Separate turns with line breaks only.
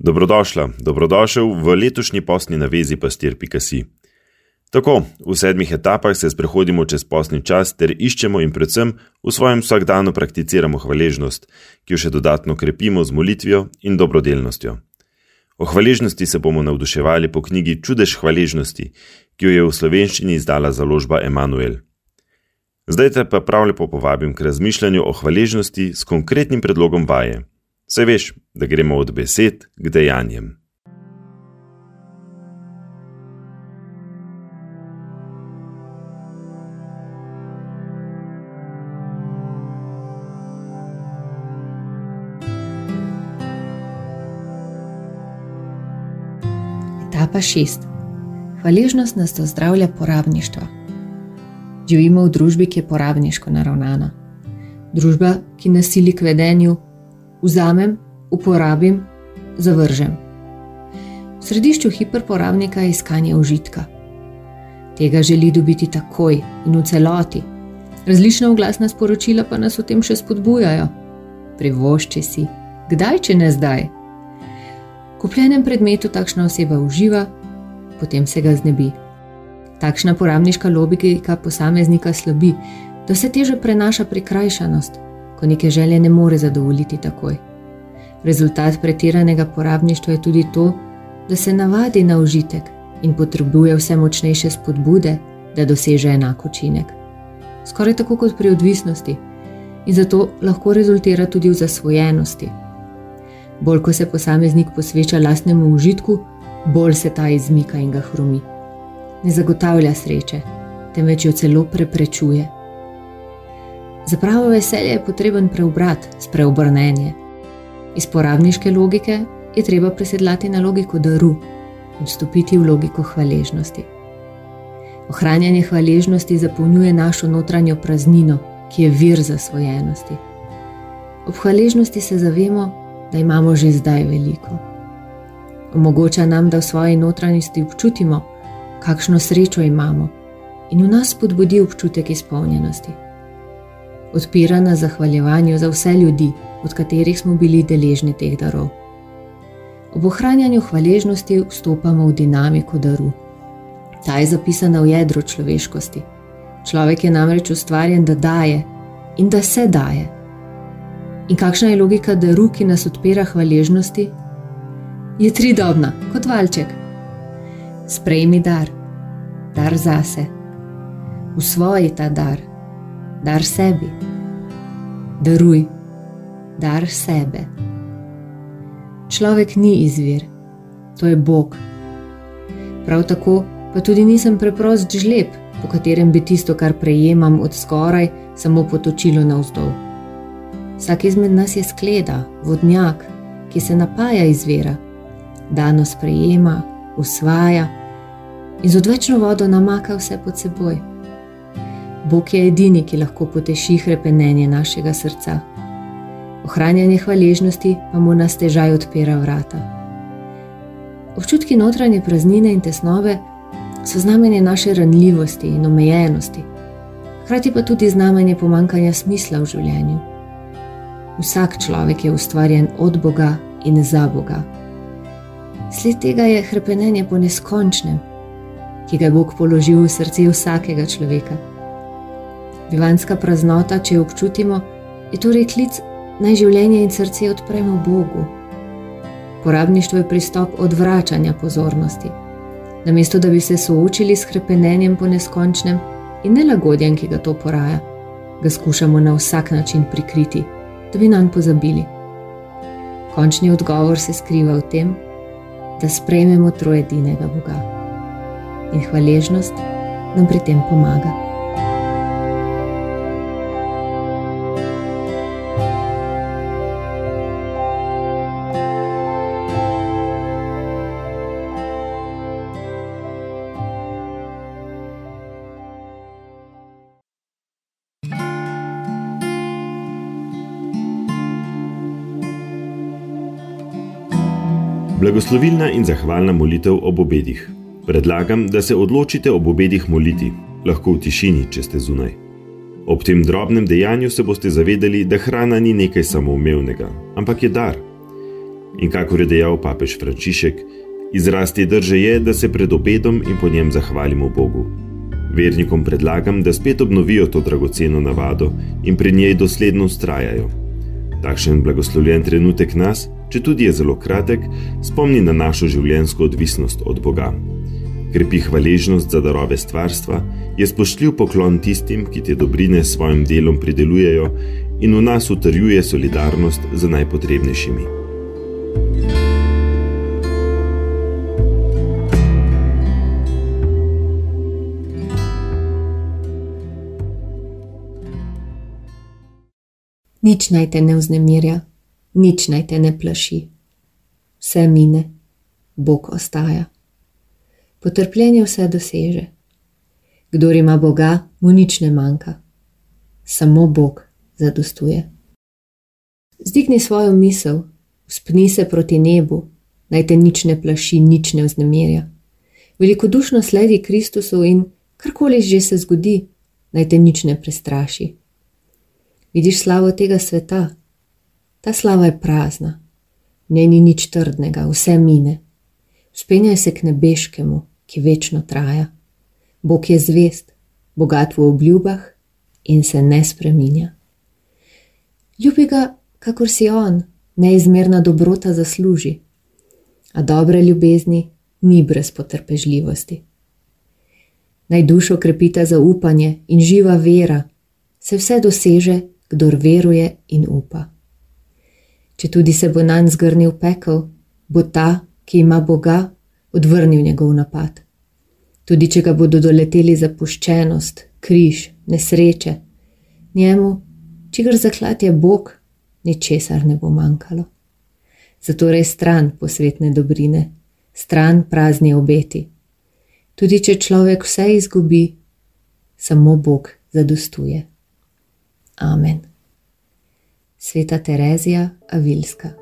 Dobrodošla, dobrodošel v letošnji postni navezi pastir.si. Tako, v sedmih etapah se sprehodimo čez postni čas ter iščemo in predvsem v svojem vsakdanu prakticiramo hvaležnost, ki jo še dodatno krepimo z molitvijo in dobrodelnostjo. O hvaležnosti se bomo navduševali po knjigi Čudež hvaležnosti, ki jo je v slovenščini izdala založba Emanuel. Zdaj te pa prav lepo povabim k razmišljanju o hvaležnosti s konkretnim predlogom vaje. Saj veš, da gremo od besed k dejanjem.
Etapa šest. Hvaležnost nas ozdravlja porabništva. Živimo v družbi, ki je porabniško naravnana. Družba, ki nasili k vedenju, vzamem, uporabim, zavržem. V središču hiperporabnika je iskanje užitka. Tega želi dobiti takoj in v celoti. Različna oglasna sporočila pa nas v tem še spodbujajo. Privošči si, kdaj, če ne zdaj. V kupljenem predmetu takšna oseba uživa, potem se ga znebi. Takšna porabniška logika posameznika slabi, da se teže prenaša prikrajšanost, ko neke želje ne more zadovoljiti takoj. Rezultat pretiranega porabništva je tudi to, da se navadi na užitek in potrebuje vse močnejše spodbude, da doseže enak učinek. Skoraj tako kot pri odvisnosti, in zato lahko rezultira tudi v zasvojenosti. Bolj ko se posameznik posveča lastnemu užitku, bolj se ta izmika in ga hrumi. Ne zagotavlja sreče, temveč jo celo preprečuje. Za pravo veselje je potreben preobrat, spreobrnenje. Iz porabniške logike je treba presedlati na logiko daru in vstopiti v logiko hvaležnosti. Ohranjanje hvaležnosti zapolnjuje našo notranjo praznino, ki je vir zasvojenosti. Ob hvaležnosti se zavemo, da imamo že zdaj veliko. Omogoča nam, da v svoji notranjosti občutimo, kakšno srečo imamo, in v nas spodbudi občutek izpolnjenosti odpira nas zahvaljevanju za vse ljudi, od katerih smo bili deležni teh darov. Ob ohranjanju hvaležnosti vstopamo v dinamiko daru. Ta je zapisana v jedru človeškosti. Človek je namreč ustvarjen, da daje in da se daje. In kakšna je logika daru, ki nas odpira hvaležnosti? Je tridobna, kot valček. Sprejmi dar, dar zase, usvoji ta dar dar sebi, daruj, dar sebe. Človek ni izvir, to je Bog. Prav tako pa tudi nisem preprost žleb, po katerem bi tisto, kar prejemam od skoraj, samo potočilo navzdol. Vsak izmed nas je skleda, vodnjak, ki se napaja izvira, dano sprejema, usvaja in z odvečno vodo namaka vse pod seboj. Bog je edini, ki lahko poteši krepenenje našega srca. Ohranjanje hvaležnosti pa mu nas težaj odpira vrata. Občutki notranje praznine in tesnove so znamenje naše ranljivosti in omejenosti, hkrati pa tudi znamenje pomankanja smisla v življenju. Vsak človek je ustvarjen od Boga in za Boga. Sled tega je krepenenje po neskončnem, ki ga je Bog položil v srce vsakega človeka. Bivanska praznota, če jo občutimo, je torej klic naj življenje in srce odpremo Bogu. Porabništvo je pristop odvračanja pozornosti. Namesto da bi se soočili s krepenenjem po neskončnem in nelagodjem, ki ga to poraja, ga skušamo na vsak način prikriti, da bi nam pozabili. Končni odgovor se skriva v tem, da sprejmemo trojedinega Boga. In hvaležnost nam pri tem pomaga.
Blagoslovilna in zahvalna molitev ob obedih. Predlagam, da se odločite ob obedih moliti, lahko v tišini, če ste zunaj. Ob tem drobnem dejanju se boste zavedali, da hrana ni nekaj samoumevnega, ampak je dar. In kakor je dejal papež Frančišek, izraz te drže je, da se pred obedom in po njem zahvalimo Bogu. Vernikom predlagam, da spet obnovijo to dragoceno navado in pri njej dosledno ustrajajo. Takšen blagoslovljen trenutek nas, če tudi je zelo kratek, spomni na našo življenjsko odvisnost od Boga. Krepi hvaležnost za darove stvarstva, je spoštljiv poklon tistim, ki te dobrine s svojim delom pridelujejo in v nas utrjuje solidarnost z najpotrebnejšimi.
Nič naj te ne vznemirja, nič naj te ne plaši. Vse mine, Bog ostaja. Potrpljenje vse doseže. Kdor ima Boga, mu nič ne manjka. Samo Bog zadostuje. Zdigni svojo misel, spni se proti nebu, naj te nič ne plaši, nič ne vznemirja. Velikodušno sledi Kristusu in karkoli že se zgodi, naj te nič ne prestraši. Vidiš slavo tega sveta? Ta slava je prazna, v njej ni nič trdnega, vse mine. Spenjaj se k nebeškemu, ki večno traja. Bog je zvest, bogat v obljubah in se ne spreminja. Ljubi ga, kakor si on, neizmerna dobrota zasluži, a dobre ljubezni ni brez potrpežljivosti. Naj dušo krepita zaupanje in živa vera, se vse doseže, kdor veruje in upa. Če tudi se bo nanj zgrnil pekel, bo ta, ki ima Boga, odvrnil njegov napad. Tudi če ga bodo doleteli zapuščenost, križ, nesreče, njemu, čigar zaklad je Bog, ničesar ne bo manjkalo. Zato res stran posvetne dobrine, stran prazni obeti. Tudi če človek vse izgubi, samo Bog zadostuje. Amen. Sveta Terezija Avilska